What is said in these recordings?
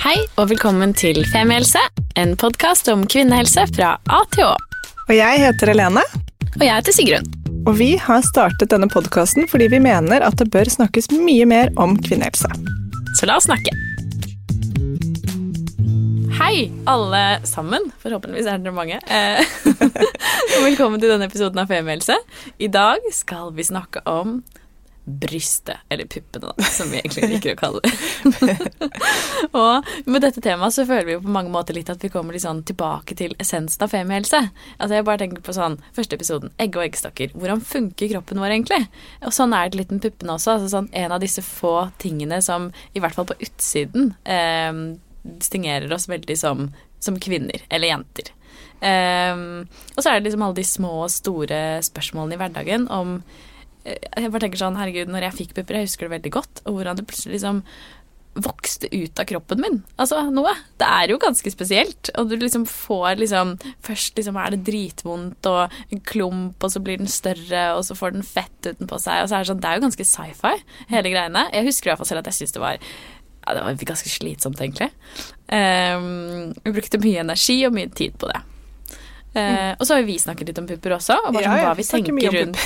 Hei og velkommen til Femihelse, en podkast om kvinnehelse fra A til Å. Og jeg heter Helene. Og jeg heter Sigrun. Og vi har startet denne podkasten fordi vi mener at det bør snakkes mye mer om kvinnehelse. Så la oss snakke. Hei, alle sammen. Forhåpentligvis er dere mange. Eh, velkommen til denne episoden av Femihelse. I dag skal vi snakke om brystet, eller puppene, da, som vi egentlig liker å kalle det. og med dette temaet så føler vi jo på mange måter litt at vi kommer litt sånn tilbake til essensen av femihelse. Altså jeg bare tenker på sånn første episoden, egg og eggstokker. Hvordan funker kroppen vår egentlig? Og sånn er det litt med puppene også. altså sånn En av disse få tingene som i hvert fall på utsiden eh, distingerer oss veldig som, som kvinner, eller jenter. Eh, og så er det liksom alle de små og store spørsmålene i hverdagen om jeg bare tenker sånn, herregud, når jeg fikk pupper, jeg husker det veldig godt, og hvordan det plutselig liksom vokste ut av kroppen min. Altså noe. Det er jo ganske spesielt. Og du liksom får liksom Først liksom er det dritvondt og en klump, og så blir den større, og så får den fett utenpå seg, og så er det sånn Det er jo ganske sci-fi, hele greiene. Jeg husker i hvert fall selv at jeg syntes det var ja, det var ganske slitsomt, egentlig. Um, vi brukte mye energi og mye tid på det. Uh, og så har vi snakket litt om pupper også, og bare Ja, sånn, hva vi tenker rundt,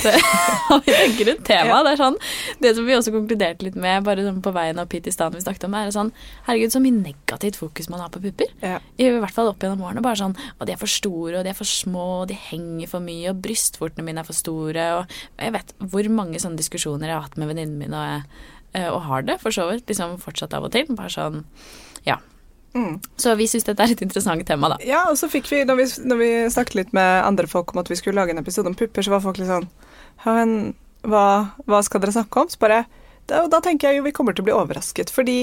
hva vi tenker rundt temaet. Ja. Det er sånn, det som vi også konkluderte litt med bare sånn på veien opp hit i stedet vi snakket om, er sånn Herregud, så mye negativt fokus man har på pupper. Ja. I hvert fall opp gjennom årene. Bare sånn Og de er for store, og de er for små, og de henger for mye, og brystvortene mine er for store, og Jeg vet hvor mange sånne diskusjoner jeg har hatt med venninnene mine, og, eh, og har det for så vidt, liksom fortsatt av og til. Bare sånn. Mm. Så vi syns dette er et interessant tema, da. ja, og så fikk vi når, vi, når vi snakket litt med andre folk om at vi skulle lage en episode om pupper, så var folk litt sånn hva, hva skal dere snakke om? Så bare da, da tenker jeg jo vi kommer til å bli overrasket. Fordi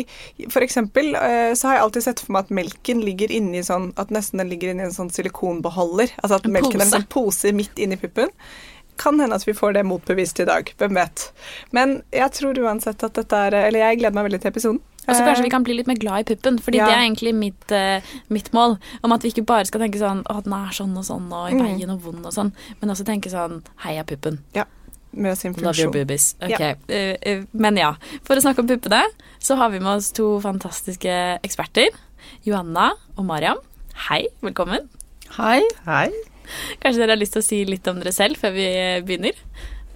for eksempel eh, så har jeg alltid sett for meg at melken ligger inni sånn At nesten den ligger inni en sånn silikonbeholder. Altså at En melken er en pose. sånn pose midt inni puppen. Kan hende at vi får det motbevist i dag. Hvem vet. Men jeg tror uansett at dette er Eller jeg gleder meg veldig til episoden. Og så kanskje Eh, vi kan bli litt mer glad i puppen, fordi Ja. det er egentlig mitt, eh, mitt mål. Om at vi ikke bare skal tenke sånn å, den er sånn og sånn, og i Mm. veien og vond og sånn, men også tenke sånn heia puppen. Ja. med sin Love your funksjon. boobies. Ok, Ja. eh, eh, Men ja, for å snakke om puppene, så har vi med oss to fantastiske eksperter. Johanna og Mariam. Hei, velkommen. Hei. Hei. Kanskje dere har lyst til å si litt om dere selv før vi eh, begynner?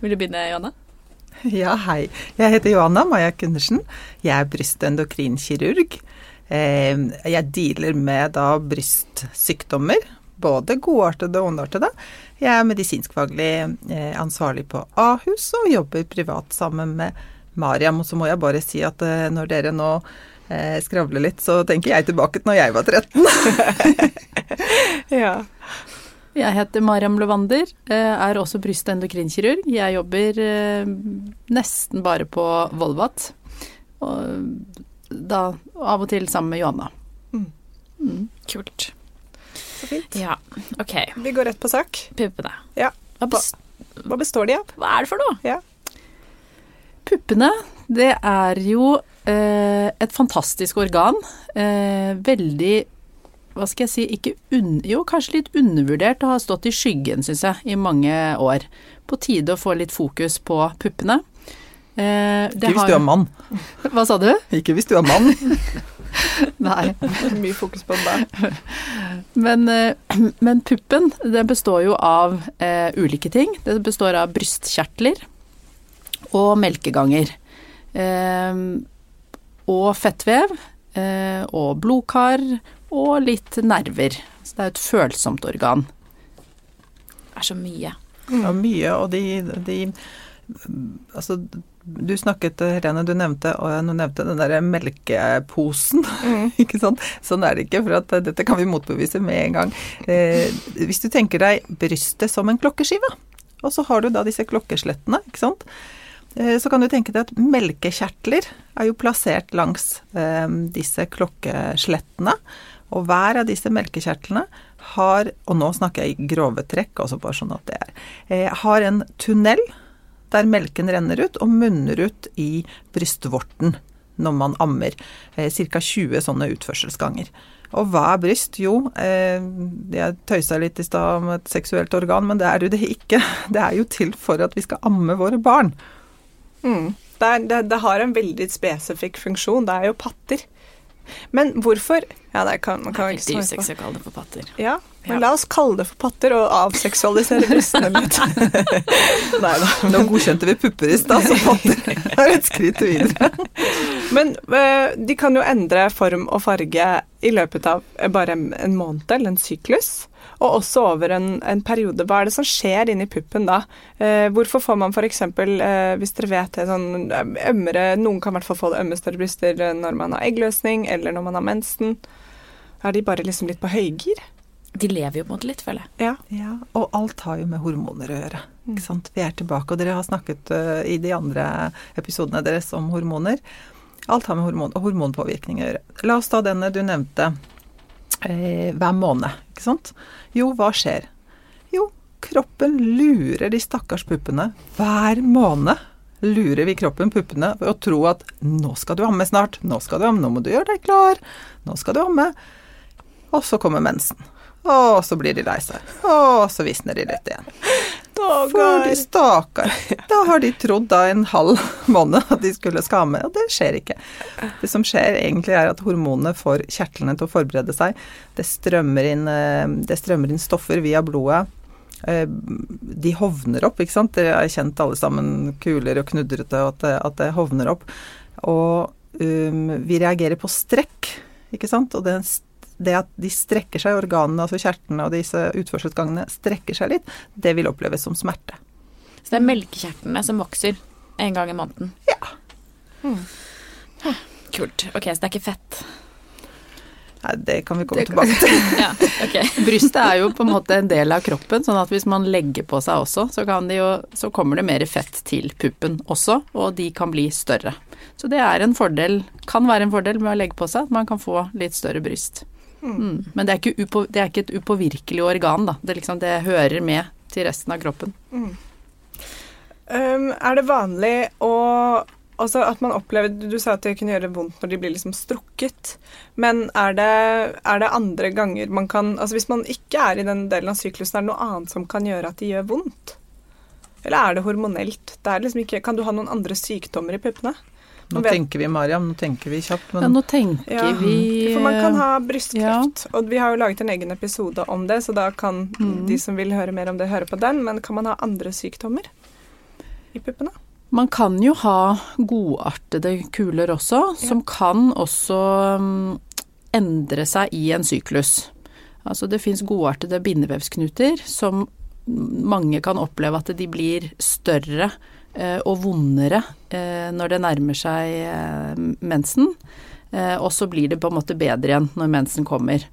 Vil du begynne, Johanna? Ja, hei. Jeg heter Johanna Maja Kundersen. Jeg er bryst- og endokrinkirurg. Eh, Jeg dealer med da brystsykdommer, både godartede og ondartede. Jeg er medisinskfaglig eh, ansvarlig på Ahus og jobber privat sammen med Mariam. Og så må jeg bare si at eh, når dere nå skravler litt, så tenker jeg tilbake til når jeg var 13. Ja. Jeg heter Mariam Levander, eh, er også bryst- og endokrinkirurg. Jeg jobber eh, nesten bare på Volvat, og da av og til sammen med Johanna. Mm. Mm. Kult. Så fint. Ja, ok. Vi går rett på sak. Puppene. Ja. Hva, Hva består de av? hva er det for noe? Puppene, det er jo eh, et fantastisk organ. Eh, veldig hva skal jeg si, ikke un jo, kanskje litt undervurdert og har stått i skyggen, syns jeg, i mange år. På tide å få litt fokus på puppene. Eh, det Ikke hvis har- du er mann. Hva sa du? Ikke hvis du er mann. Nei. Mye fokus på det der. Men, eh, men puppen, den består jo av eh, ulike ting. Det består av brystkjertler og melkeganger. Eh, og fettvev. Eh, og blodkar. Og litt nerver. Så det er et følsomt organ. Det er så mye. Ja, mye, og de, de Altså, du snakket, Helene, du nevnte, og du nevnte den derre melkeposen, Mm. ikke sant. Sånn er det ikke, for at dette kan vi motbevise med en gang. Eh, hvis du tenker deg brystet som en klokkeskive, og så har du da disse klokkeslettene, ikke sant. Eh, så kan du tenke deg at melkekjertler er jo plassert langs eh, disse klokkeslettene. Og hver av disse melkekjertlene har, og nå snakker jeg i grove trekk, altså bare sånn at det er, eh, har en tunnel der melken renner ut og munner ut i brystvorten når man ammer. Eh, Ca. 20 sånne utførselsganger. Og hva er bryst? Jo, eh, jeg tøysa litt i stad om et seksuelt organ, men det er jo det ikke. Det er jo til for at vi skal amme våre barn. Mm. Det, er, det, det har en veldig spesifikk funksjon. Det er jo patter. Men hvorfor Ja, det kan, man kan ikke svare på. å kalle det for patter. Ja, men Ja. la oss kalle det for patter og avseksualisere brystene litt. Nei da. Nå godkjente vi pupper i stad, så patter er et skritt videre. Men eh, de kan jo endre form og farge i løpet av eh, bare en, måned eller en syklus. Og også over en, en periode. Hva er det som skjer inni puppen da? Eh, hvorfor får man f.eks., eh, hvis dere vet det, sånn ømmere Noen kan i hvert fall få det ømme større bryster når man har eggløsning, eller når man har mensen. Er de bare liksom litt på høygir? De lever jo på en måte litt, føler jeg. Ja. Ja, og alt har jo med hormoner å gjøre. Ikke sant? Vi er tilbake, og dere har snakket uh, i de andre episodene deres om hormoner. Alt har med hormon og hormonpåvirkning å gjøre. La oss ta denne du nevnte eh, hver måned, ikke sant. Jo, hva skjer? Jo, kroppen lurer de stakkars puppene hver måned. Lurer vi kroppen, puppene, ved å tro at nå skal du amme snart, nå skal du amme, nå må du gjøre deg klar, nå skal du amme. Og så kommer mensen. Og så blir de lei seg. Og så visner de litt igjen. For de stakkar. Da har de trodd da en halv måned at de skulle skamme, og det skjer ikke. Det som skjer egentlig er at hormonene får kjertlene til å forberede seg. Det strømmer inn, eh, det strømmer inn stoffer via blodet. Eh, De hovner opp, ikke sant. Dere har kjent alle sammen kuler og knudrete, og at det, at det hovner opp. Og um, vi reagerer på strekk, ikke sant. Og den det at de strekker seg, organene, altså kjertlene og disse utførselsgangene strekker seg litt, det vil oppleves som smerte. Så det er melkekjertlene som vokser en gang i måneden. Ja. Kult. Ok, så det er ikke fett. Nei, det kan vi komme Det kan- tilbake til. Ja, okay. Brystet er jo på en måte en del av kroppen, sånn at hvis man legger på seg også, så, kan de jo, så kommer det mer fett til puppen også, og de kan bli større. Så det er en fordel, kan være en fordel med å legge på seg, at man kan få litt større bryst. Mm. Men det er, upo, det er ikke et upåvirkelig organ, da. Det, liksom, det hører med til resten av kroppen. Um, er det vanlig å Altså at man opplever Du sa at det kunne gjøre vondt når de blir liksom strukket. Men er det, er det andre ganger man kan Altså hvis man ikke er i den delen av syklusen, er det noe annet som kan gjøre at de gjør vondt? Eller er det hormonelt? Det er liksom ikke, kan du ha noen andre sykdommer i puppene? Nå vet- tenker vi, Mariam, nå tenker vi kjapt, Ja, nå tenker Ja, vi For man kan ha brystkreft, og vi har jo laget en egen episode om det, så da kan Mm. de som vil høre mer om det, høre på den. Men kan man ha andre sykdommer i puppene? Man kan jo ha godartede kuler også, som kan også mm, endre seg i en syklus. Altså det fins godartede bindevevsknuter som mange kan oppleve at de blir større og vondere eh, når det nærmer seg eh, mensen. Eh, og så blir det på en måte bedre igjen når mensen kommer.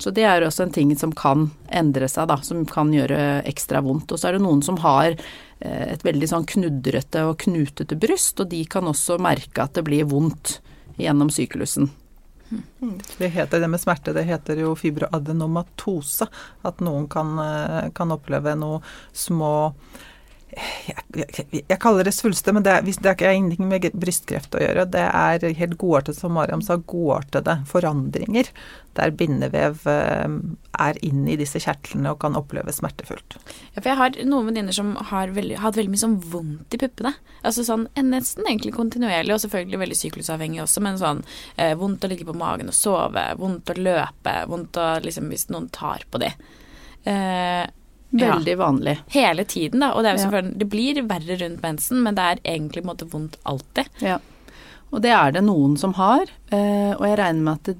Så det er også en ting som kan endre seg, da, som kan gjøre ekstra vondt. Og så er det noen som har eh, et veldig sånn knudrete og knutete bryst, og de kan også merke at det blir vondt gjennom syklusen. det heter det med smerte, det heter jo fibroadenomatose. At noen kan, eh, kan oppleve noe små jeg, jeg, kaller det svulster, men det er, det har ingenting med brystkreft å gjøre. Det er helt godartet, som Mariam sa, godartede forandringer. Der bindevev eh, er inne i disse kjertlene og kan oppleves smertefullt. Ja, for jeg har noen venninner som har veldig, hatt veldig mye sånn vondt i puppene. Altså sånn nesten egentlig kontinuerlig, og selvfølgelig veldig syklusavhengig også, men sånn eh, vondt å ligge på magen og sove, vondt å løpe, vondt å liksom hvis noen tar på de. Eh. Veldig vanlig. hele tiden, da. Og det, er Ja. det blir verre rundt mensen, men det er egentlig måte vondt alltid. Ja. Og det er det noen som har, eh, og jeg regner med at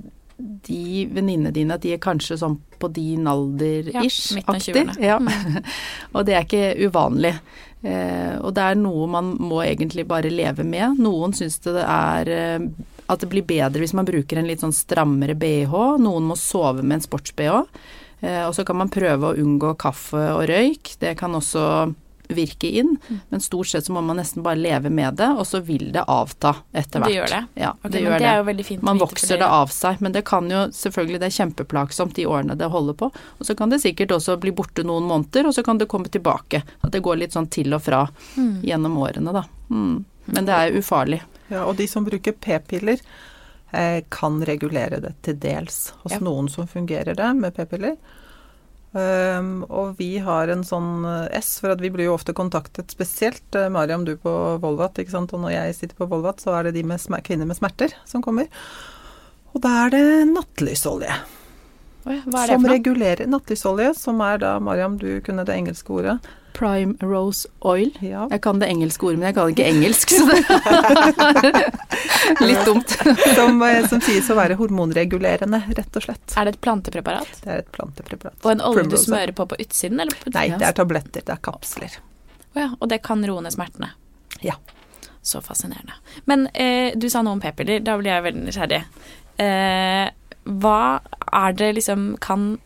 de venninnene dine, at de er kanskje sånn på din alder Ja, aktig. 20-erne. Ja. Mm. og det er ikke uvanlig. Eh, og det er noe man må egentlig bare leve med. Noen syns det er eh, at det blir bedre hvis man bruker en litt sånn strammere bh. Noen må sove med en sports-bh. Eh, og så kan man prøve å unngå kaffe og røyk. Det kan også virke inn, Mm. men stort sett så må man nesten bare leve med det, og så vil det avta etter hvert. Det gjør det? Ja, okay, det gjør det det. er jo veldig fint å Man vokser det av seg, men det kan jo selvfølgelig Det er kjempeplagsomt de årene det holder på. Og så kan det sikkert også bli borte noen måneder, og så kan det komme tilbake. At det går litt sånn til og fra Mm. gjennom årene, da. Mm. Men det er ufarlig. Ja, og de som bruker p-piller, kan regulere det til dels. Hos Ja. noen som fungerer det med p-piller. Um, og vi har en sånn eh, S, for at vi blir jo ofte kontaktet spesielt. eh, Mariam, du på Volvat, ikke sant. Og når jeg sitter på Volvat, så er det de med kvinner med smerter som kommer. Og da er det nattlys-olje. Oi, hva er det Som for noe? regulerer nattlys-olje, som er da, Mariam, du kunne det engelske ordet. Prime rose oil. Ja. Jeg kan det engelske ordet, men jeg kan ikke engelsk, så det er litt dumt. Som, eh, som sies å være hormonregulerende, rett og slett. Er det et plantepreparat? Det er et plantepreparat. Og en olje du smører på på utsiden? Eller på Nei, det er tabletter, det er kapsler. Å ja, og det kan roe ned smertene? Ja. Så fascinerende. Men eh, du sa noe om p-piller, da blir jeg veldig nysgjerrig. Eh, hva er det liksom Kan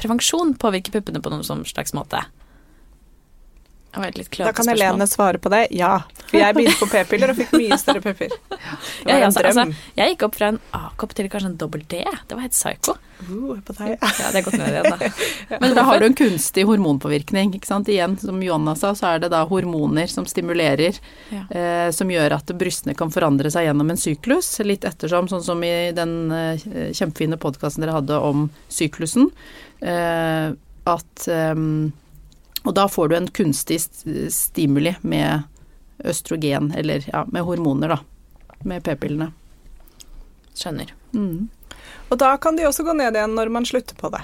prevensjon påvirke puppene på noen sånn slags måte? Det var et litt Da kan spørsmål. Helene svare på det. Ja. For jeg begynte på p-piller og fikk mye større pupper. Det Ja, altså, altså, jeg gikk opp fra en A-kopp til kanskje en dobbel D. Det var helt psycho. Uh, på deg. Ja, det er gått ned igjen, da. Men da har du en kunstig hormonpåvirkning. ikke sant? Igjen, som Johanna sa, så er det da hormoner som stimulerer, Ja. eh, som gjør at brystene kan forandre seg gjennom en syklus. Litt ettersom, sånn som i den eh, kjempefine podkasten dere hadde om syklusen. Eh, at eh, Og da får du en kunstig stimuli med østrogen, eller ja, med hormoner, da. Med p-pillene. Skjønner. Mm. Og da kan de også gå ned igjen når man slutter på det.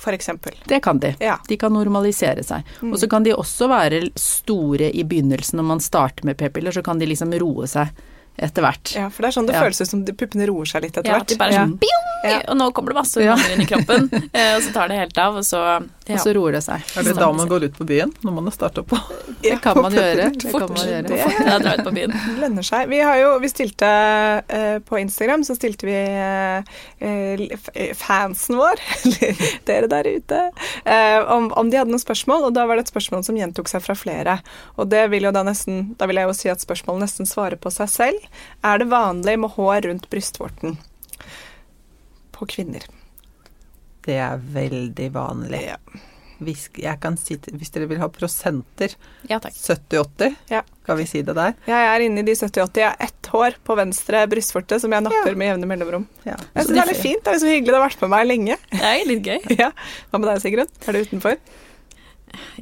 Eksempel. Det kan de. Ja. De kan normalisere seg. Og så kan de også være store i begynnelsen når man starter med p-piller, så kan de liksom roe seg etter hvert. ja, for det er sånn det Ja. føles ut som de puppene roer seg litt etter Ja, hvert. Ja, de bare sånn bjong, Ja. Og nå kommer det masse Ja. hormoner inn i kroppen, eh, og så tar det helt av, og så ja. Og så roer det seg. Er det da man går ut på byen, når man har starta på? Det kan man gjøre. Det kan man gjøre. Det Ja, dra ut på byen. lønner seg. Vi har jo, vi stilte eh, på Instagram, så stilte vi eh, fansen vår, eller dere der ute, eh, om, om de hadde noen spørsmål, og da var det et spørsmål som gjentok seg fra flere. Og det vil jo da nesten, da vil jeg jo si at spørsmålet nesten svarer på seg selv. Er det vanlig med hår rundt brystvorten på kvinner? Det er veldig vanlig. Ja. Hvis, jeg kan si, hvis dere vil ha prosenter, Ja takk. 70-80, Ja. kan vi si det der? Jeg er inne i de 70-80. Jeg har ett hår på venstre brystvorte som jeg napper Ja. med jevne mellomrom. Ja. Jeg synes det er litt fint. Det er så hyggelig. Det har vært med meg lenge. Det er litt gøy. Ja. Hva med deg, Sigrun? Er du utenfor?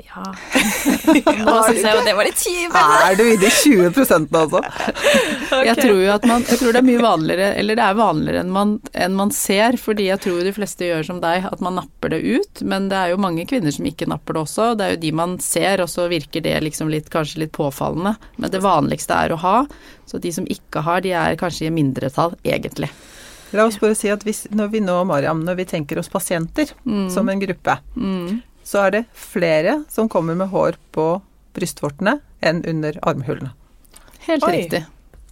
Ja. Nå syns jeg jo det var litt kjipt. Er du i de 20 altså? Jeg tror jo at man Jeg tror det er mye vanligere, eller det er vanligere enn man, enn man ser, fordi jeg tror de fleste gjør som deg, at man napper det ut. Men det er jo mange kvinner som ikke napper det også. Det er jo de man ser, og så virker det liksom litt, kanskje litt påfallende. Men det vanligste er å ha. Så de som ikke har, de er kanskje i mindretall, egentlig. La oss bare si at hvis, når vi nå, Mariam, når vi tenker oss pasienter som en gruppe, Mm. Så er det flere som kommer med hår på brystvortene enn under armhulene. Helt Oi. riktig.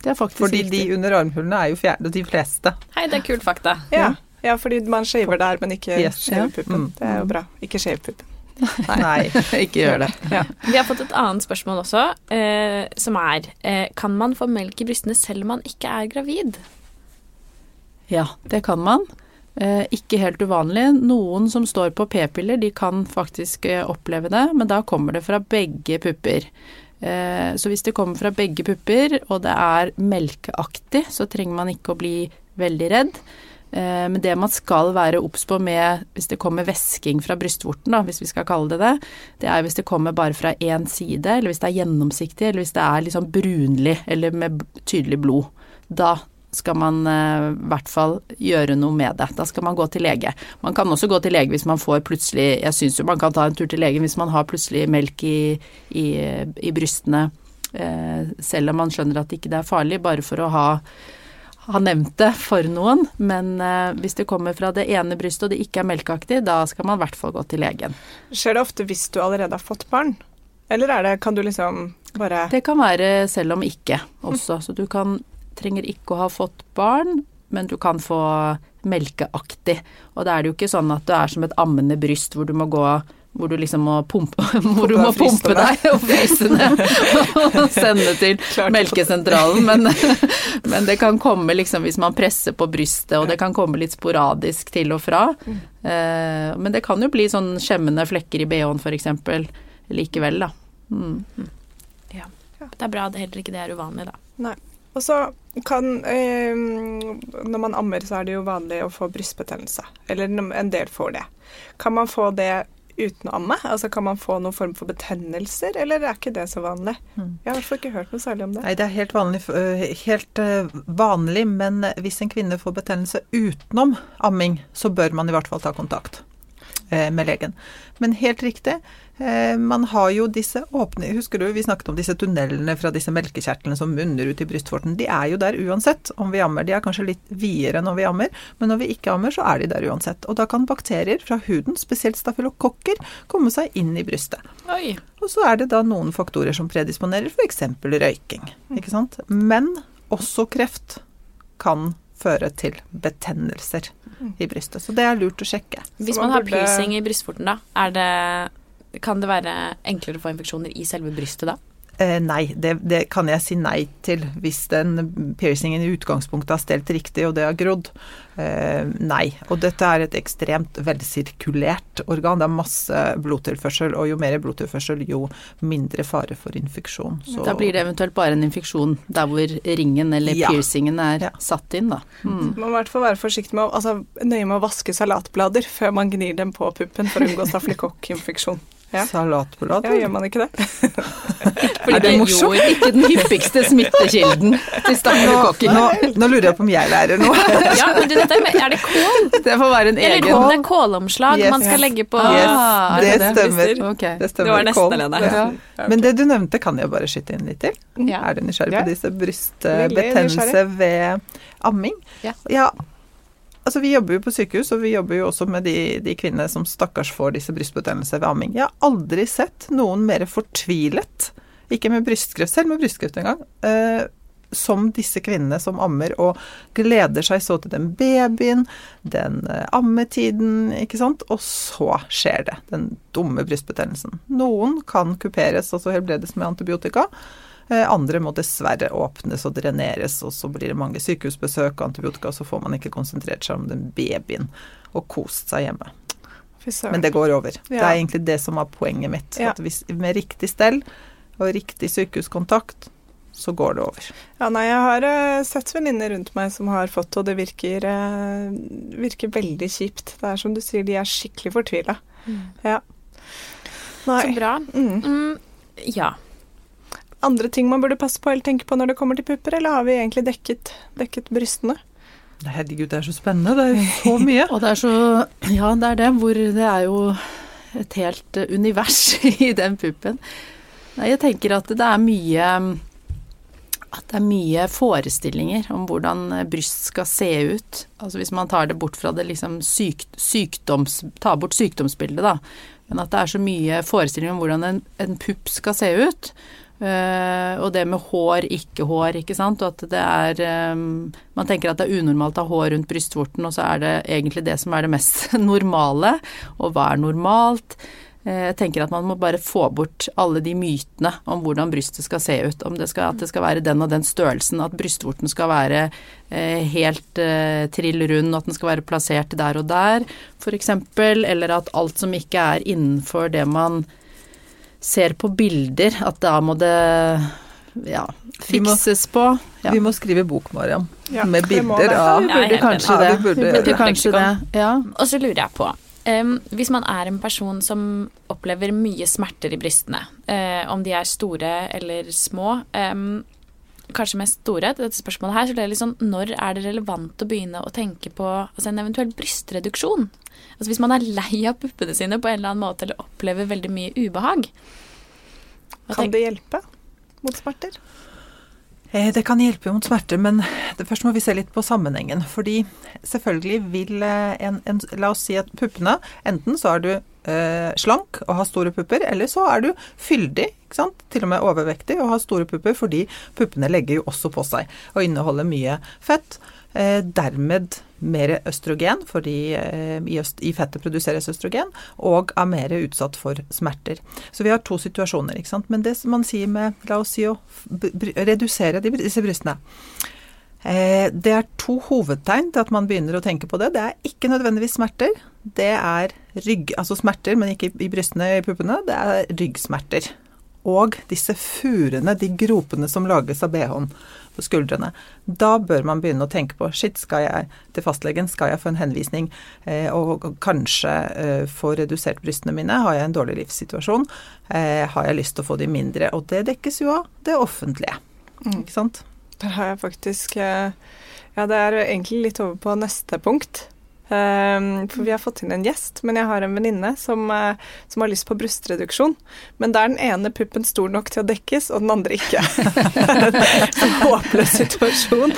Det er faktisk Fordi riktig. de under armhulene er jo fjerde, de fleste. Hei, det er kult fakta. Ja. ja, fordi man shaver der, men ikke Yes. shaver puppen. Mm. Det er jo bra. Ikke shave puppen. Nei. ikke gjør det. Vi har fått et annet spørsmål også, eh, som er eh, Kan man få melk i brystene selv om man ikke er gravid? Ja, det kan man. Eh, ikke helt uvanlig. Noen som står på p-piller, de kan faktisk eh, oppleve det, men da kommer det fra begge pupper. Eh, så hvis det kommer fra begge pupper, og det er melkeaktig, så trenger man ikke å bli veldig redd. Men det man skal være obs på med hvis det kommer væsking fra brystvorten, da, hvis vi skal kalle det det, det er hvis det kommer bare fra én side, eller hvis det er gjennomsiktig, eller hvis det er liksom brunlig eller med tydelig blod. Da skal man eh, i hvert fall gjøre noe med det. Da skal man gå til lege. Man kan også gå til lege hvis man får plutselig Jeg syns jo man kan ta en tur til legen hvis man har plutselig melk i, i, i brystene, eh, selv om man skjønner at ikke det er farlig, bare for å ha ha nevnt det for noen, men eh, hvis det kommer fra det ene brystet og det ikke er melkeaktig, da skal man i hvert fall gå til legen. Skjer det ofte hvis du allerede har fått barn? Eller er det, kan du liksom bare Det kan være selv om ikke også, så du kan, trenger ikke å ha fått barn, men du kan få melkeaktig. Og da er det jo ikke sånn at du er som et ammende bryst hvor du må gå hvor du liksom må pumpe, hvor du må pumpe deg. og fryse ned og sende til melkesentralen. Men, men det kan komme liksom hvis man presser på brystet, og det kan komme litt sporadisk til og fra. Eh, Men det kan jo bli sånn skjemmende flekker i bh-en f.eks. likevel, da. Mm. Det er bra at heller ikke det er uvanlig, da. Nei. Og så kan eh, Når man ammer, så er det jo vanlig å få brystbetennelse. Eller en del får det. Kan man få det uten å amme? Altså Kan man få noen form for betennelser, eller er ikke det så vanlig? Mm. Jeg har i hvert fall ikke hørt noe særlig om det. Nei, det er helt vanlig, øh, helt øh, vanlig, men hvis en kvinne får betennelse utenom amming, så bør man i hvert fall ta kontakt eh, med legen. Men helt riktig, eh, man har jo disse åpne Husker du vi snakket om disse tunnelene fra disse melkekjertlene som munner ut i brystvorten? De er jo der uansett om vi ammer. De er kanskje litt videre når vi ammer, men når vi ikke ammer, så er de der uansett. Og da kan bakterier fra huden, spesielt stafylokokker, komme seg inn i brystet. Oi. Og så er det da noen faktorer som predisponerer, f.eks. røyking. Ikke sant? Men også kreft kan føre til betennelser i brystet. Så det er lurt å sjekke. Hvis man man har burde- piercing i brystvorten, da, er det, kan det være enklere å få infeksjoner i selve brystet da? Eh, nei, det, det kan jeg si nei til hvis den piercingen i utgangspunktet har stelt riktig og det har grodd. Eh, nei. Og dette er et ekstremt velsirkulert organ. Det er masse blodtilførsel, og jo mer blodtilførsel, jo mindre fare for infeksjon. Så- Da blir det eventuelt bare en infeksjon der hvor ringen eller Ja. piercingen er Ja. satt inn, da. Mm. Man må i hvert fall være forsiktig med å, altså, nøye med å vaske salatblader før man gnir dem på puppen for å unngå stafylokokkinfeksjon. Ja. Salatblad? Ja, gjør man ikke det? Fordi Er det det morsomt? jo ikke den hyppigste smittekilden til Nå, stafylokokker. nå, nå lurer jeg på om jeg lærer noe. Ja, men du, dette er, med- er det kål? Det får være en Eller egen om det er kålomslag Yes. man skal legge på Ah, er det det stemmer. Okay. Det Det var nesten. Helene. Ja. Men det du nevnte, kan jeg bare skyte inn litt til. Ja. Er du nysgjerrig Ja. på disse brystbetennelse ved amming? Ja. Altså, vi jobber jo på sykehus, og vi jobber jo også med de, de kvinnene som stakkars får disse brystbetennelser ved amming. Jeg har aldri sett noen mer fortvilet, ikke med brystkreft, selv med brystkreft en gang, eh, som disse kvinnene som ammer og gleder seg så til den babyen, den eh, ammetiden, ikke sant, og så skjer det, den dumme brystbetennelsen. Noen kan kuperes, altså helbredes med antibiotika. Eh, Andre må dessverre åpnes og dreneres, og så blir det mange sykehusbesøk og antibiotika, og så får man ikke konsentrert seg om den babyen og kost seg hjemme. Men det går over. Det er egentlig det som var poenget mitt. Ja. At hvis, med riktig stell og riktig sykehuskontakt, så går det over. Ja, nei, jeg har uh, sett venninner rundt meg som har fått, og det virker, uh, virker veldig kjipt. Det er som du sier, de er skikkelig fortvila. Ja. Nei. Så bra. Mm. Mm, ja. Andre ting man burde passe på eller tenke på når det kommer til pupper, eller har vi egentlig dekket, dekket brystene? Herregud, det er så spennende. Det er jo så mye. Og det er så Ja, det er det. Hvor det er jo et helt eh, univers i den puppen. Nei, jeg tenker at det er mye at det er mye forestillinger om hvordan eh, bryst skal se ut. Altså hvis man tar det bort fra det liksom syk, sykdoms... Tar bort sykdomsbildet, da. Men at det er så mye forestillinger om hvordan en, en pupp skal se ut. Eh, og det med hår, ikke hår, ikke sant. Og at det er um, Man tenker at det er unormalt å ha hår rundt brystvorten, og så er det egentlig det som er det mest normale. Og hva er normalt? Eh, Jeg tenker at man må bare få bort alle de mytene om hvordan brystet skal se ut. Om det skal, at det skal være den og den størrelsen, at brystvorten skal være eh, helt trill rund, at den skal være plassert der og der, f.eks. Eller at alt som ikke er innenfor det man ser på bilder, at da må det ja, Vi må- fikses på. Ja. Vi må skrive bok, Mariam, Ja, med bilder det. av Vi Ja, burde kanskje det. Ja, vi burde kanskje det. Ja. Og så lurer jeg på um, Hvis man er en person som opplever mye smerter i brystene, eh, om de er store eller små em, Kanskje mest store, til dette spørsmålet her, så det er litt sånn Når er det relevant å begynne å tenke på altså en eventuell brystreduksjon? Altså Hvis man er lei av puppene sine på en eller annen måte, eller opplever veldig mye ubehag. Hva Kan det hjelpe mot smerter? Eh, Det kan hjelpe mot smerter, men det, først må vi se litt på sammenhengen. Fordi selvfølgelig vil eh, en, en La oss si at puppene Enten så er du eh, slank og har store pupper, eller så er du fyldig, ikke sant? til og med overvektig og har store pupper, fordi puppene legger jo også på seg og inneholder mye fett. Eh, dermed mer østrogen, fordi eh, i, øst, i fettet produseres østrogen, og er mer utsatt for smerter. Så vi har to situasjoner, ikke sant. Men det som man sier med, la oss si å redusere de, disse brystene eh, Det er to hovedtegn til at man begynner å tenke på det. Det er ikke nødvendigvis smerter. Det er rygg, altså smerter, men ikke i brystene, i puppene. Det er ryggsmerter. Og disse furene, de gropene som lages av bh-en. skuldrene. Da bør man begynne å tenke på shit, skal jeg til fastlegen, skal jeg få en henvisning eh, og kanskje eh, få redusert brystene mine? Har jeg en dårlig livssituasjon? Eh, har jeg lyst til å få de mindre? Og det dekkes jo av det offentlige, Mm. ikke sant? Der har jeg faktisk eh, Ja, det er egentlig litt over på neste punkt. Um, for vi har fått inn en gjest, men jeg har en venninne som, eh, som har lyst på brystreduksjon. Men da er den ene puppen stor nok til å dekkes, og den andre ikke. en håpløs situasjon.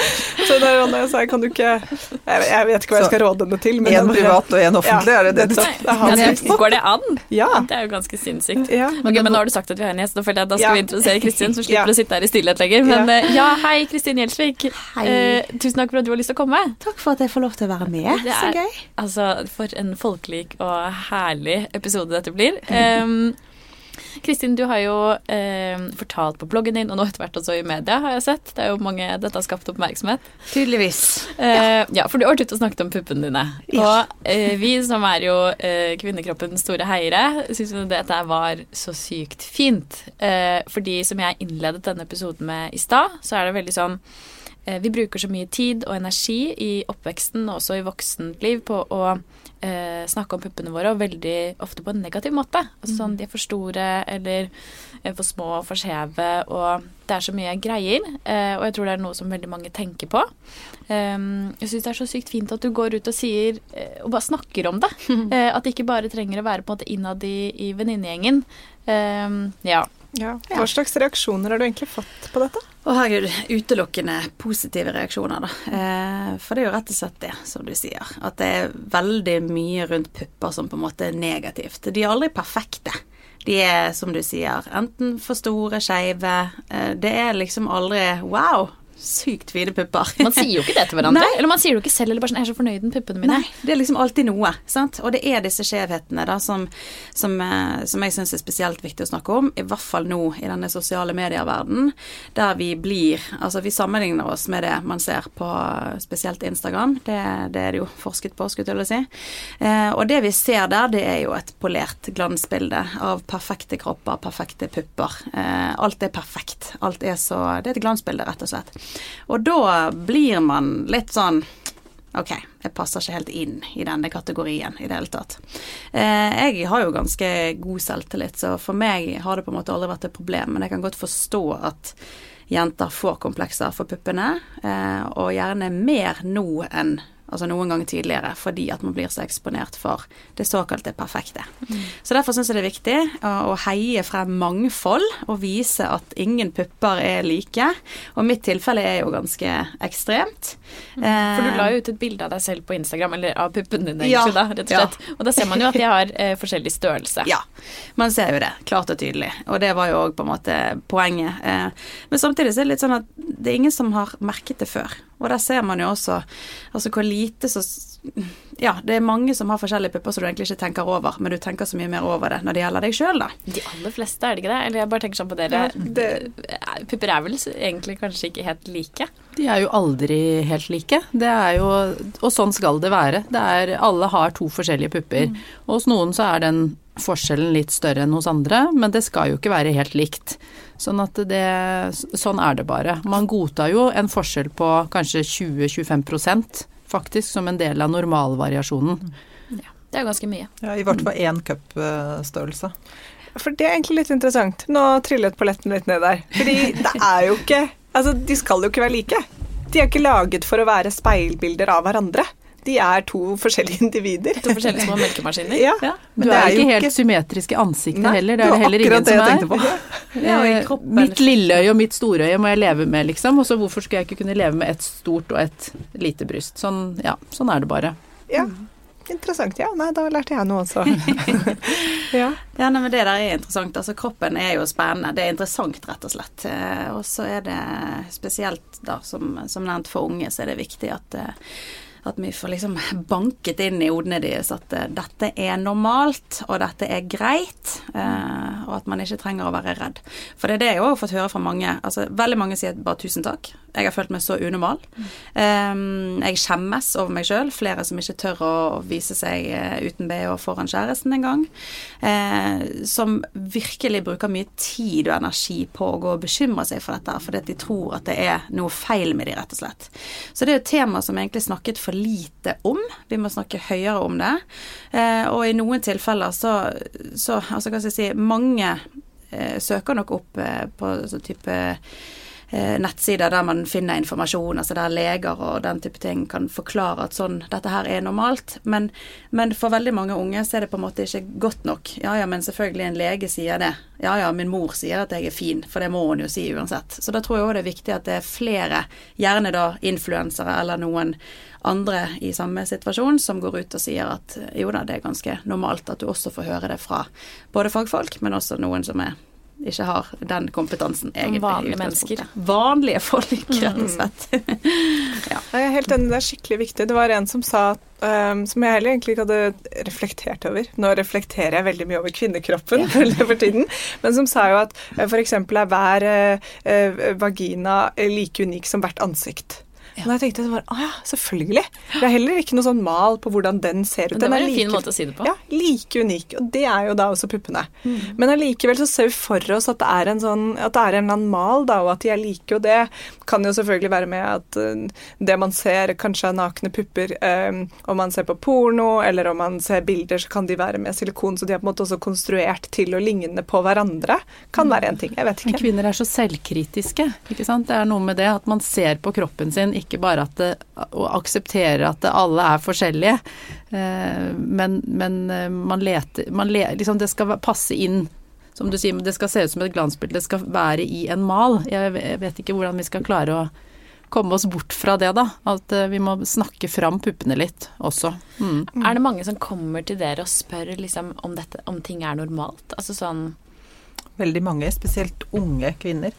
Så da jeg sa, kan du ikke Jeg, vet ikke hva jeg skal råde henne til. Men en den- privat og en offentlig, Ja, er det det er som- Går det an? Ja. Det er jo ganske sinnssykt. ja. Okay, men nå har du sagt at vi har en gjest, da føler jeg da skal Ja. vi introdusere Kristin, som slipper Ja. å sitte her i stillhet lenger. Men Ja. eh, ja, hei, Kristin Gjelsvik. Hei. Eh, tusen takk for at du har lyst til å komme. Takk for at jeg får lov til å være med. Det er- gøy. Altså, for en folkelik og herlig episode dette blir. Um, Kristin, du har jo eh, fortalt på bloggen din, og nå etter hvert også i media, har jeg sett. Det er jo mange, Dette har skapt oppmerksomhet. Tydeligvis. Eh, ja. for du har vært ute og snakket om puppene dine. Ja. Og eh, vi som er jo eh, kvinnekroppens store heiere, syns jo dette var så sykt fint. Eh, fordi som jeg innledet denne episoden med i stad, så er det veldig sånn Vi bruker så mye tid og energi i oppveksten og også i voksenliv på å eh, snakke om puppene våre, og veldig ofte på en negativ måte. Altså sånn de er for store eller eh, for små, for skjeve, og det er så mye greier. Eh, og jeg tror det er noe som veldig mange tenker på. Eh, jeg syns det er så sykt fint at du går ut og sier eh, og bare snakker om det. Eh, at det ikke bare trenger å være på en måte innad i, i venninnegjengen. Um, ja. ja. Hva slags reaksjoner har du egentlig fått på dette? Å herregud, utelukkende positive reaksjoner, da. Eh, for det er jo rett og slett det, som du sier. At det er veldig mye rundt pupper som på en måte er negativt. De er aldri perfekte. De er, som du sier, enten for store, skeive. Eh, det er liksom aldri wow, sykt fine pupper. Man sier jo ikke det til hverandre. Nei. Eller man sier det jo ikke selv, eller bare sånn 'Jeg er så fornøyd med puppene mine'. Nei, det er liksom alltid noe. sant? Og det er disse skjevhetene da som, som, eh, som jeg syns er spesielt viktig å snakke om, i hvert fall nå i denne sosiale medier-verdenen, der vi blir Altså, vi sammenligner oss med det man ser på spesielt Instagram. Det, det er det jo forsket på, skulle jeg til å si. Eh, og det vi ser der, det er jo et polert glansbilde av perfekte kropper, perfekte pupper. Eh, alt er perfekt. Alt er så Det er et glansbilde, rett og slett. Og da blir man litt sånn Ok, jeg passer ikke helt inn i denne kategorien i det hele tatt. Eh, jeg har jo ganske god selvtillit, så for meg har det på en måte aldri vært et problem. Men jeg kan godt forstå at jenter får komplekser for puppene, eh, og gjerne mer nå enn altså noen ganger tidligere, fordi at man blir så eksponert for det såkalte perfekte. Så derfor syns jeg det er viktig å, å heie frem mangfold og vise at ingen pupper er like. Og mitt tilfelle er jo ganske ekstremt. Mm. For du Eh, la jo ut et bilde av deg selv på Instagram, eller av puppene dine, Ja, da, rett og ja. Og da ser man jo at de har eh, forskjellig størrelse. Ja, man ser jo det, klart og tydelig. Og det var jo òg på en måte poenget. Eh, Men samtidig så er det litt sånn at det er ingen som har merket det før. Og der ser man jo også altså hvor lite så Ja, det er mange som har forskjellige pupper som du egentlig ikke tenker over, men du tenker så mye mer over det når det gjelder deg sjøl, da. De aller fleste, er det ikke det? Eller jeg bare tenker sånn på dere. Det- Pupper er vel egentlig kanskje ikke helt like? De er jo aldri helt like. Det er jo, og sånn skal det være. Det er, alle har to forskjellige pupper. Og hos noen så er den forskjellen litt større enn hos andre, men det skal jo ikke være helt likt. Sånn at det, sånn er det bare. Man godtar jo en forskjell på kanskje 20-25% faktisk som en del av normalvariasjonen. Det er ganske mye. Ja, I hvert fall én cupstørrelse. For det er egentlig litt interessant. Nå trillet polletten litt ned der. Fordi det er jo ikke Altså, de skal jo ikke være like. De er ikke laget for å være speilbilder av hverandre. De er to forskjellige individer. To forskjellige små melkemaskiner. Ja. Men det du er er ikke helt ikke- symmetrisk i ansiktet Nei, heller, det det er det heller ingen det som er. Det på. Ja, og i Eh, Mitt lilleøye og mitt storøye må jeg leve med, liksom. Og så hvorfor skulle jeg ikke kunne leve med et stort og et lite bryst? Sånn, ja, sånn er det bare. Ja. Interessant. Ja, nei, da lærte jeg noe også. ja. Ja, nei, men det der er interessant. Altså, kroppen er jo spennende. Det er interessant, rett og slett. Eh, Og så er det spesielt, da, som, som nevnt for unge, så er det viktig at eh, at vi får liksom banket inn i hodene deres at eh, dette er normalt, og dette er greit, eh, og at man ikke trenger å være redd. For det er det jeg har fått høre fra mange. Altså, veldig mange sier bare tusen takk. Jeg har følt meg så unormal. Um, jeg skjemmes over meg sjøl. Flere som ikke tør å vise seg uh, uten BH foran kjæresten engang. Uh, som virkelig bruker mye tid og energi på å gå og bekymre seg for dette, fordi de tror at det er noe feil med de, rett og slett. Så det er et tema som egentlig snakket for lite om. Vi må snakke høyere om det. Uh, og i noen tilfeller så, så altså hva skal jeg si, mange søker nok opp på sånn type Eh, nettsider der man finner informasjon, altså der leger og den type ting kan forklare at sånn, dette her er normalt. Men, men, for veldig mange unge så er det på en måte ikke godt nok. Ja ja, men selvfølgelig en lege sier det. Ja ja, min mor sier at jeg er fin, for det må hun jo si uansett. Så da tror jeg òg det er viktig at det er flere, gjerne da influensere eller noen andre i samme situasjon som går ut og sier at jo da, det er ganske normalt at du også får høre det fra både fagfolk, men også noen som er ikke har den kompetansen, egentlig. Vanlige mennesker. Vanlige folk, rett og slett. ja. Jeg er helt enig, det er skikkelig viktig. Det var en som sa, um, som jeg heller egentlig ikke hadde reflektert over Nå reflekterer jeg veldig mye over kvinnekroppen ja. for tiden, men som sa jo at uh, f.eks. er hver uh, vagina like unik som hvert ansikt. Ja. Og da tenkte jeg bare, å ja, selvfølgelig. Det er heller ikke noe sånn mal på hvordan den ser ut. Det var en like, fin måte å si det på. Ja, like unik. Og det er jo da også puppene. Mm. Men allikevel så ser vi for oss at det er en sånn, at det er en eller annen mal, da, og at de er like. Og det kan jo selvfølgelig være med at uh, det man ser kanskje er nakne pupper, um, om man ser på porno, eller om man ser bilder, så kan de være med silikon. Så de er på en måte også konstruert til å ligne på hverandre. Kan være en ting. Jeg vet ikke. Men kvinner er så selvkritiske, ikke sant. Det er noe med det at man ser på kroppen sin, ikke ikke bare at det, å akseptere at det, alle er forskjellige, eh, men, men eh, man leter man le, liksom Det skal passe inn som du sier, det skal se ut som et glansbilde, det skal være i en mal. Jeg vet ikke hvordan vi skal klare å komme oss bort fra det, da. At eh, vi må snakke fram puppene litt også. Mm. Er det mange som kommer til dere og spør liksom, om, dette, om ting er normalt? Altså sånn Veldig mange, spesielt unge kvinner.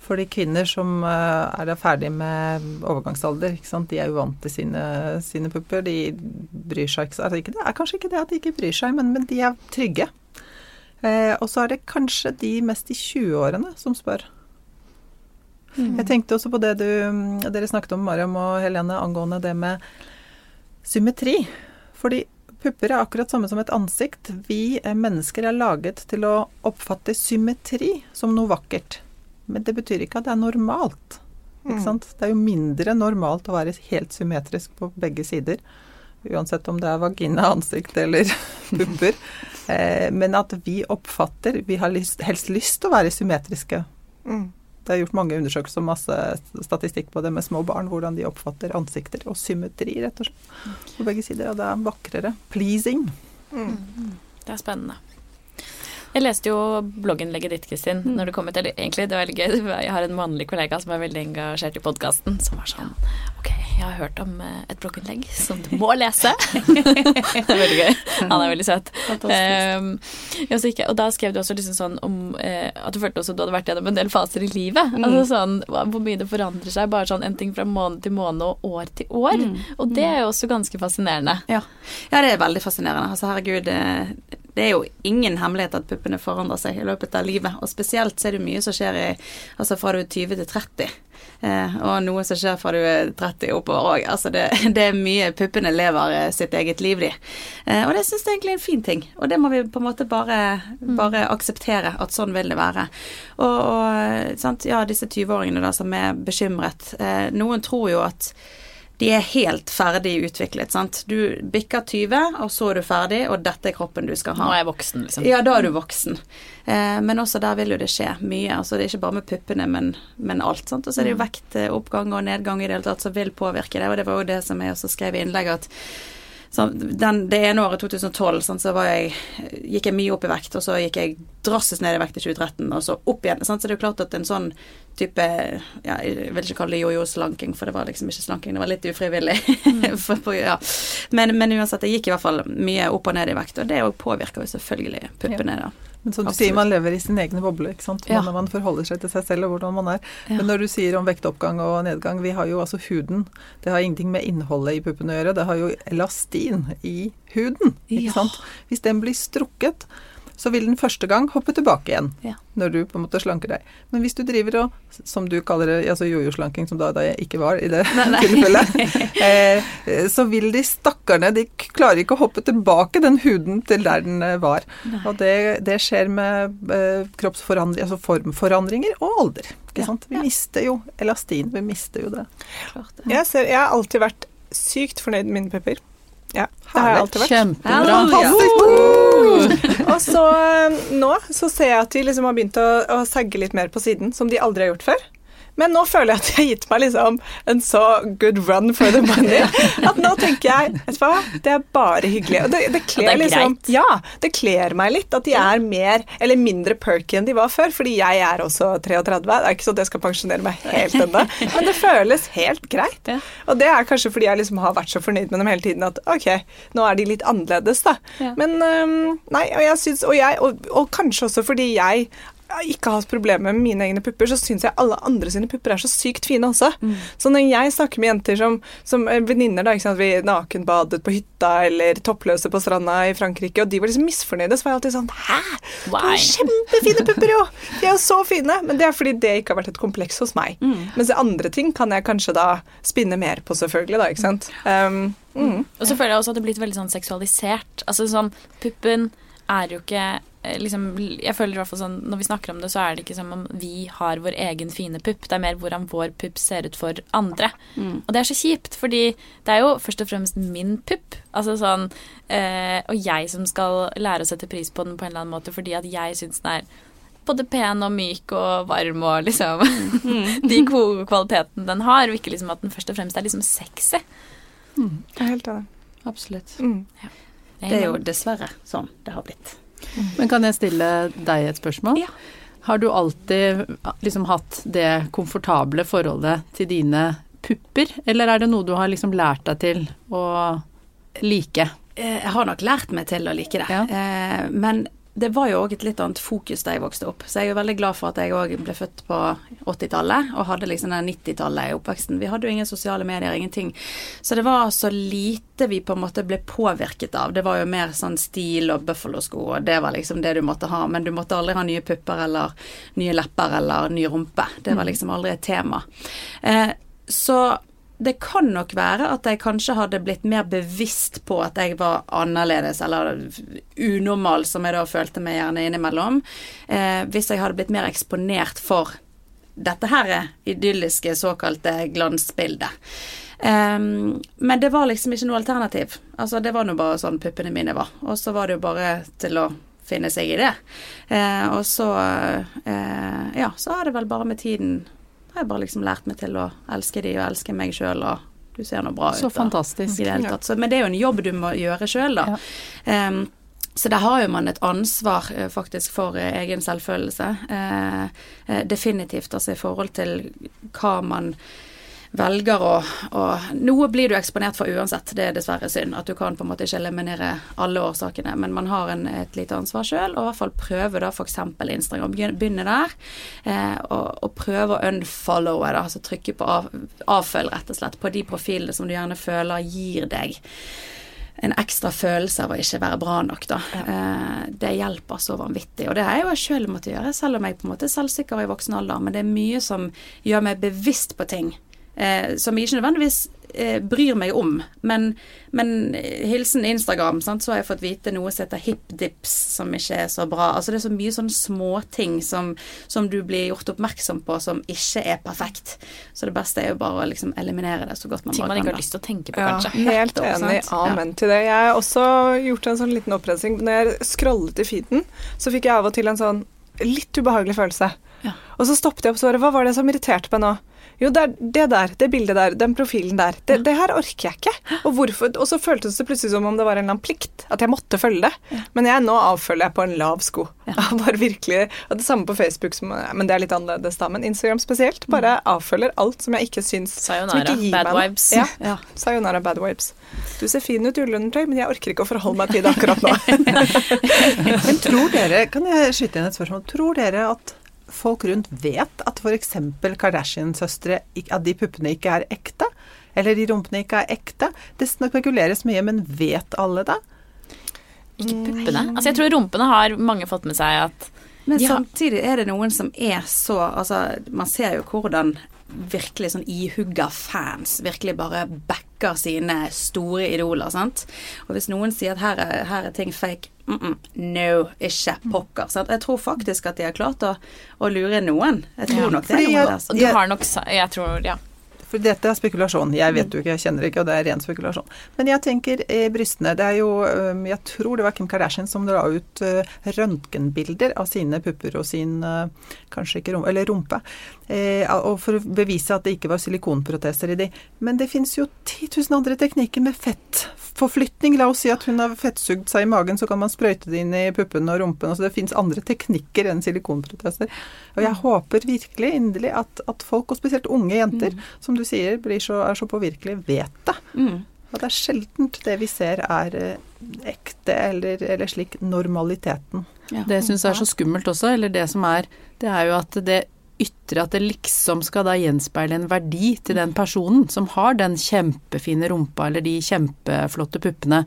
Fordi kvinner som eh, er ferdig med overgangsalder, de er uvant til sine, sine, pupper. De bryr seg ikke altså, Det er kanskje ikke det at de ikke bryr seg, men, men de er trygge. Eh, og så er det kanskje de mest i 20-årene som spør. Mm. Jeg tenkte også på det du, dere snakket om, Mariam og Helene, angående det med symmetri. Fordi pupper er akkurat samme som et ansikt. Vi mennesker er laget til å oppfatte symmetri som noe vakkert. Men det betyr ikke at det er normalt. Ikke mm. sant? Det er jo mindre normalt å være helt symmetrisk på begge sider. Uansett om det er vagina, ansikt eller pupper. Eh, men at vi oppfatter Vi har lyst, helst lyst til å være symmetriske. Mm. Det er gjort mange undersøkelser og masse statistikk på det med små barn, hvordan de oppfatter ansikter og symmetri, rett og slett. På begge sider. Og det er vakrere. Pleasing. Mm. Det er spennende. Jeg leste jo blogginnlegget ditt, Kristin, mm. når du kom ut. Eller egentlig, det var veldig gøy. Jeg har en mannlig kollega som er veldig engasjert i podkasten, som var sånn Ok, jeg har hørt om eh, et blogginnlegg som du må lese. det er veldig gøy. Han er veldig søt. Um, og da skrev du også liksom sånn om uh, at du følte også du hadde vært gjennom en del faser i livet. Mm. Altså sånn hvor mye det forandrer seg. Bare sånn en ting fra måned til måned og år til år. Mm. Og det er jo også ganske fascinerende. Ja. ja, det er veldig fascinerende. Altså herregud, eh, det er jo ingen hemmelighet at puppene forandrer seg i løpet av livet. Og spesielt så er det mye som skjer i, altså fra du er 20 til 30. Eh, og noe som skjer fra du er 30 oppover òg. Altså det, det, er mye puppene lever eh, sitt eget liv, de. Eh, og det syns jeg egentlig er en fin ting. Og det må vi på en måte bare, mm. bare akseptere at sånn vil det være. Og, og sant, ja, disse 20-åringene da som er bekymret. Eh, noen tror jo at de er helt ferdig utviklet. sant? Du bikker 20, og så er du ferdig, og dette er kroppen du skal ha. Nå er jeg voksen, liksom. Ja, da er du voksen. Eh, men også der vil jo det skje mye. altså Det er ikke bare med puppene, men, men alt. sant? Og så er det jo mm. vektoppgang og nedgang i det hele tatt som vil påvirke det, og det var jo det som jeg også skrev i innlegget, at den, det ene året, 2012, sånn, så jeg, gikk jeg mye opp i vekt, og så gikk jeg drastisk ned i vekt i 2013, og så opp igjen. Sånn, så det er jo klart at en sånn type ja, Jeg vil ikke kalle det jojo-slanking, for det var liksom ikke slanking, det var litt ufrivillig. Mm. for, for, ja. men, men, uansett, jeg gikk i hvert fall mye opp og ned i vekt, og det påvirker jo selvfølgelig puppene. Ja. da. Men som du Absolutt. sier, man lever i sin egen boble, ikke sant. Ja. Man forholder seg til seg selv og hvordan man er. Ja. Men når du sier om vektoppgang og nedgang, vi har jo altså huden. Det har ingenting med innholdet i puppene å gjøre. Det har jo elastin i huden, ikke ja. sant. Hvis den blir strukket, så vil den første gang hoppe tilbake igjen Ja. når du på en måte slanker deg. Men hvis du driver og, som du kaller det, altså jojo-slanking, som da, da jeg ikke var i det tilfellet, eh, så vil de stakkarene De klarer ikke å hoppe tilbake den huden til der den var. var. Og det, det skjer med eh, kroppsforandringer, altså formforandringer og alder. Ikke Ja. sant? Vi mister jo elastin, vi mister jo det. Klart ja. Jeg, ser, jeg har alltid vært sykt fornøyd med mine pupper. Ja, det har jeg alltid vært. Kjempebra. Fantastisk! Og så eh, nå så ser jeg at de liksom har begynt å, å sagge litt mer på siden, som de aldri har gjort før. Men nå føler jeg at jeg har gitt meg liksom en så good run for the money at nå tenker jeg vet du hva, det er bare hyggelig. Og det, det kler er liksom. Ja, det kler meg litt at de er mer eller mindre perky enn de var før, fordi jeg er også 33. Det er ikke sånn at jeg skal pensjonere meg helt ennå, men det føles helt greit. Og det er kanskje fordi jeg liksom har vært så fornøyd med dem hele tiden at ok, nå er de litt annerledes, da. Men nei, og jeg syns Og, og, og kanskje også fordi jeg ikke har hatt problemer med mine egne pupper, så syns jeg alle andre sine pupper er så sykt fine også. Så når jeg snakker med jenter som, som eh, venninner, da, ikke sant, vi nakenbadet på hytta eller toppløse på stranda i Frankrike, og de var liksom misfornøyde, så var jeg alltid sånn Hæ? Du har kjempefine pupper, jo! De er jo så fine! Men det er fordi det ikke har vært et kompleks hos meg. Mens andre ting kan jeg kanskje da spinne mer på, selvfølgelig, da, ikke sant. Um, mm. Og så føler jeg også at det er blitt veldig sånn seksualisert. Altså sånn, Puppen er jo ikke eh, liksom, Jeg føler i hvert fall sånn Når vi snakker om det, så er det ikke som om vi har vår egen fine pupp. Det er mer hvordan vår pupp ser ut for andre. Og det er så kjipt, fordi det er jo først og fremst min pupp. Altså sånn eh, Og jeg som skal lære å sette pris på den på en eller annen måte fordi at jeg syns den er både pen og myk og varm og liksom De gode kvalitetene den har, og ikke liksom at den først og fremst er liksom sexy. Jeg er helt enig. Absolutt. Mm. Det er jo dessverre sånn det har blitt. Men kan jeg stille deg et spørsmål? Ja. Har du alltid liksom hatt det komfortable forholdet til dine pupper, eller er det noe du har liksom lært deg til å like? Eh, Jeg har nok lært meg til å like det. Ja. Eh, Men det var jo òg et litt annet fokus da jeg vokste opp. Så jeg er jo veldig glad for at jeg òg ble født på 80-tallet og hadde liksom den 90-tallet i oppveksten. Vi hadde jo ingen sosiale medier, ingenting. Så det var så lite vi på en måte ble påvirket av. Det var jo mer sånn stil og buffalo-sko, og det var liksom det du måtte ha. Men du måtte aldri ha nye pupper eller nye lepper eller ny rumpe. Det var liksom aldri et tema. Eh, så det kan nok være at jeg kanskje hadde blitt mer bevisst på at jeg var annerledes, eller unormal, som jeg da følte meg gjerne innimellom, eh, hvis jeg hadde blitt mer eksponert for dette her idylliske såkalte glansbildet. Um, men det var liksom ikke noe alternativ. Altså, det var nå bare sånn puppene mine var. Og så var det jo bare til å finne seg i det. Eh, og så eh, Ja, så har det vel bare med tiden har jeg bare liksom lært meg til å elske de og elske meg sjøl og du ser nå bra ut. Så fantastisk. i det tatt. Så, men det er jo en jobb du må gjøre sjøl, da. Em, så der har jo man et ansvar eh, faktisk for eh, egen selvfølelse. Eh, eh, definitivt, altså i forhold til hva man velger å, å Noe blir du eksponert for uansett, det er dessverre synd. At du kan på en måte ikke eliminere alle årsakene, men man har en, et lite ansvar sjøl, og i hvert fall prøve da f.eks. Instagram. Begynne der, eh, og, og prøve å unfollowe, da, altså trykke på av, avfølg, rett og slett, på de profilene som du gjerne føler gir deg en ekstra følelse av å ikke være bra nok, da. Eh, det hjelper så vanvittig. Og det har jeg jo sjøl måttet gjøre, selv om jeg på en måte er selvsikker i voksen alder. Men det er mye som gjør meg bevisst på ting. Eh, som jeg ikke nødvendigvis eh, bryr meg om. Men, men eh, hilsen Instagram, sant, så har jeg fått vite noe som heter hipdips, som ikke er så bra. Altså det er så mye sånne småting som, som du blir gjort oppmerksom på som ikke er perfekt. Så det beste er jo bare å liksom eliminere det så godt man Ting bare man ikke har lyst til å tenke på, Ja, kanskje. helt enig. Amen til det. Jeg har også gjort en sånn liten opprensing. Når jeg scrollet i feeden, så fikk jeg av og til en sånn litt ubehagelig følelse. Ja. Og så stoppet jeg opp og så hva var det som irriterte meg nå? Jo, det er det der, det bildet der, den profilen der. Det, det her orker jeg ikke. Og, hvorfor, og så føltes det plutselig som om det var en eller annen plikt, at jeg måtte følge det. Men jeg, nå avfølger jeg på en lav sko. Bare virkelig, og Det samme på Facebook, som, men det er litt annerledes da. Men Instagram spesielt. Bare avfølger alt som jeg ikke syns som ikke gir bad meg vibes. Ja. Ja. Sayonara bad vibes. Du ser fin ut i ullundertøy, men jeg orker ikke å forholde meg til det akkurat nå. Men tror dere, kan jeg skyte inn et spørsmål, tror dere at folk rundt vet at f.eks. Kardashian-søstre, at de puppene ikke er ekte? Eller de rumpene ikke er ekte? Det spekuleres mye, men vet alle det? Ikke puppene. Altså, jeg tror rumpene har mange fått med seg at Men ja. samtidig er det noen som er så Altså, man ser jo hvordan virkelig sånn ihugga fans virkelig bare backer sine store idoler, sant. Og hvis noen sier at her er, her er ting fake, mm -mm, no, ikke pokker. Sant? Jeg tror faktisk at de har klart å, å lure noen. Jeg tror Ja, nok det er noe jeg- der. altså. Du har nok Jeg tror Ja. For dette er spekulasjon. Jeg vet jo ikke, jeg kjenner ikke, og det er ren spekulasjon. Men jeg tenker eh, brystene. Det er jo Jeg tror det var Kim Kardashian som la ut øh, røntgenbilder av sine pupper og sin øh, Kanskje ikke rumpe, eller rumpe. Eh, og for å bevise at det ikke var silikonproteser i de. Men det finnes jo 10 000 andre teknikker med fettforflytning. La oss si at hun har fettsugd seg i magen, så kan man sprøyte det inn i puppene og rumpen. Altså det finnes andre teknikker enn silikonproteser. Og jeg håper virkelig inderlig at, at folk, og spesielt unge jenter, som du sier, blir så, er så påvirkelig, vet det. Mm. Og det er sjeldent det vi ser er eh, ekte, eller, eller slik normaliteten. Ja. Det jeg syns er så skummelt også, eller det som er, det er jo at det ytre at det liksom skal da gjenspeile en verdi til den personen som har den kjempefine rumpa eller de kjempeflotte puppene.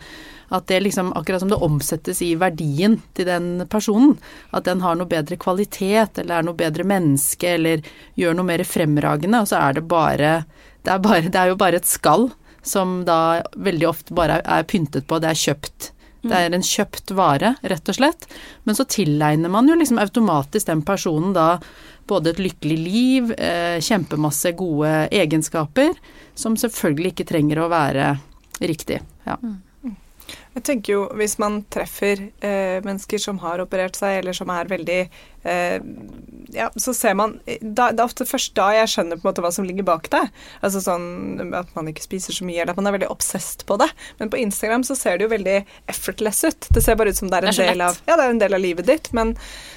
At det liksom, akkurat som det omsettes i verdien til den personen, at den har noe bedre kvalitet eller er noe bedre menneske eller gjør noe mer fremragende, og så er det bare Det er, bare, det er jo bare et skall som da veldig ofte bare er, pyntet på, det er kjøpt. Det er en kjøpt vare, rett og slett. Men så tilegner man jo liksom automatisk den personen da både et lykkelig liv, eh, kjempemasse gode egenskaper, som selvfølgelig ikke trenger å være riktig. Ja. Jeg tenker jo hvis man treffer eh, mennesker som har operert seg, eller som er veldig Ja, så ser man da, Det er ofte først da jeg skjønner på en måte hva som ligger bak det. Altså sånn at man ikke spiser så mye, eller at man er veldig obsesst på det. Men på Instagram så ser det jo veldig effortless ut. Det ser bare ut som det er en, Det er del, av, ja, det er en del av livet ditt. Men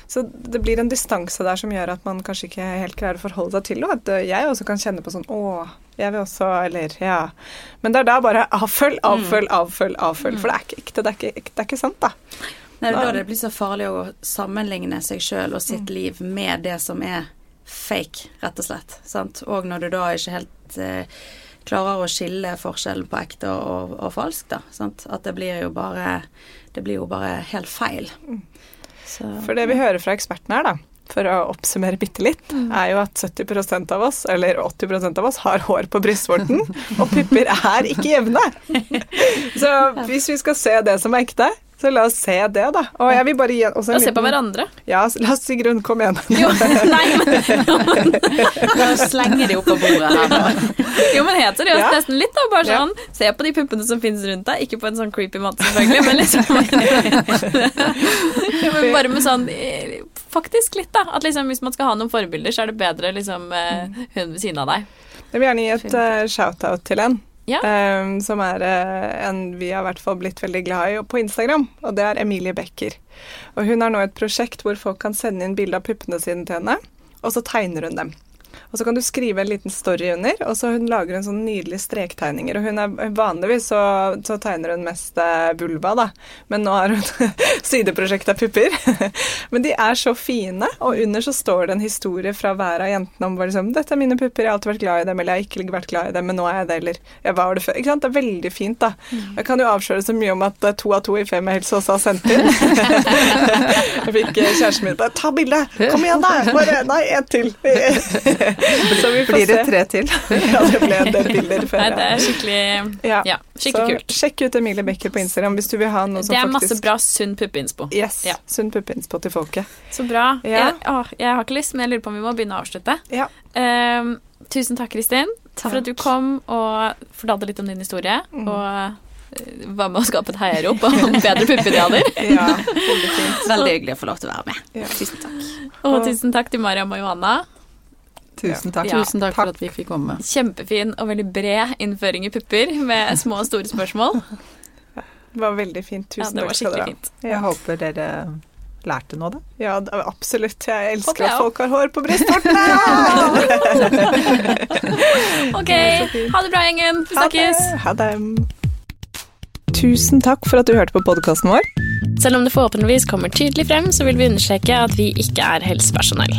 så det blir en distanse der som gjør at man kanskje ikke helt greier å forholde seg til det. At eh, jeg også kan kjenne på sånn Å, jeg vil også Eller ja. Men det er da bare avfølg, avfølg, avfølg, avfølg. For det er ikke ekte. Det er ikke, det er ikke sant, da. Nei, da det blir så farlig å sammenligne seg sjøl og sitt liv med det som er fake, rett og slett. Sant? Og når du da ikke helt eh, klarer å skille forskjellen på ekte og, og falsk, da. Sant? At det blir jo bare Det blir jo bare helt feil. Så, For det vi hører fra ekspertene her, da, for å oppsummere bitte litt, er jo at 70% av oss, eller 80% av oss, har hår på brystvorten, og pupper er ikke jevne. Så hvis vi skal se det som er ekte, så la oss se det, da. Og jeg vil bare gi også en Og se på hverandre. Ja, la oss Sigrun, kom igjen. Jo, nei, men, Nå slenger de opp på bordet her nå. jo, men helt seriøst, Ja. nesten litt, da. Bare Ja. sånn, se på de puppene som finnes rundt deg. Ikke på en sånn creepy måte, selvfølgelig, men liksom ja, men Bare med sånn eh, Faktisk litt, da. At liksom, hvis man skal ha noen forbilder, så er det bedre liksom eh, hun ved siden av deg. Jeg vil gjerne gi et uh, shout-out til en. Ja. um, som er eh, en vi har hvert fall blitt veldig glad i på Instagram, og det er Emilie Becker. Og hun har nå et prosjekt hvor folk kan sende inn bilde av puppene sine til henne, og så tegner hun dem. Og så kan du skrive en liten story under, og så hun lager hun sånne nydelige strektegninger. Og hun er vanligvis så, så tegner hun mest eh, vulva, da, men nå har hun sideprosjekt av pupper. men de er så fine, og under så står det en historie fra hver av jentene om bare liksom, 'Dette er mine pupper, jeg har alltid vært glad i dem', eller 'Jeg har ikke vært glad i dem, men nå er jeg det', eller 'Jeg var det før'. Ikke sant? Det er veldig fint, da. Jeg kan jo avsløre så mye om at eh, to av to i Femihelse også har sendt inn. jeg fikk eh, kjæresten min bare 'Ta bilde! Kom igjen, da!' Bare Nei, ett til. Så vi får Blir det tre til? ja, det ble en del bilder før. Nei, det er skikkelig Ja. Ja, skikkelig så kult. sjekk ut Emilie Becker på Instagram hvis du vil ha noe som Det er faktisk masse bra sunn puppeinspo. Yes. Ja. Sunn puppeinspo til folket. Så bra. Ja. Jeg, å, jeg har ikke lyst, men jeg lurer på om vi må begynne å avslutte. Ja. Ehm, tusen takk, Kristin, for at du kom og fortalte litt om din historie. Mm. Og eh, var med å skape et heiarop om bedre puppeidealer. Ja, veldig. Veldig hyggelig å få lov til å være med. Ja. Tusen takk. Og tusen takk til Mariam og Johanna. Tusen takk. Ja. Tusen takk for at vi fikk komme. Kjempefin og veldig bred innføring i pupper med små og store spørsmål. Det var veldig fint. Tusen det takk skal dere ha. Jeg håper dere lærte noe, da. Ja, absolutt. Jeg elsker okay, at folk har hår på brystvortene! Ok, ha det bra, gjengen. Vi snakkes. Ha det. Tusen takk for at du hørte på podkasten vår. Selv om det forhåpentligvis kommer tydelig frem, så vil vi understreke at vi ikke er helsepersonell.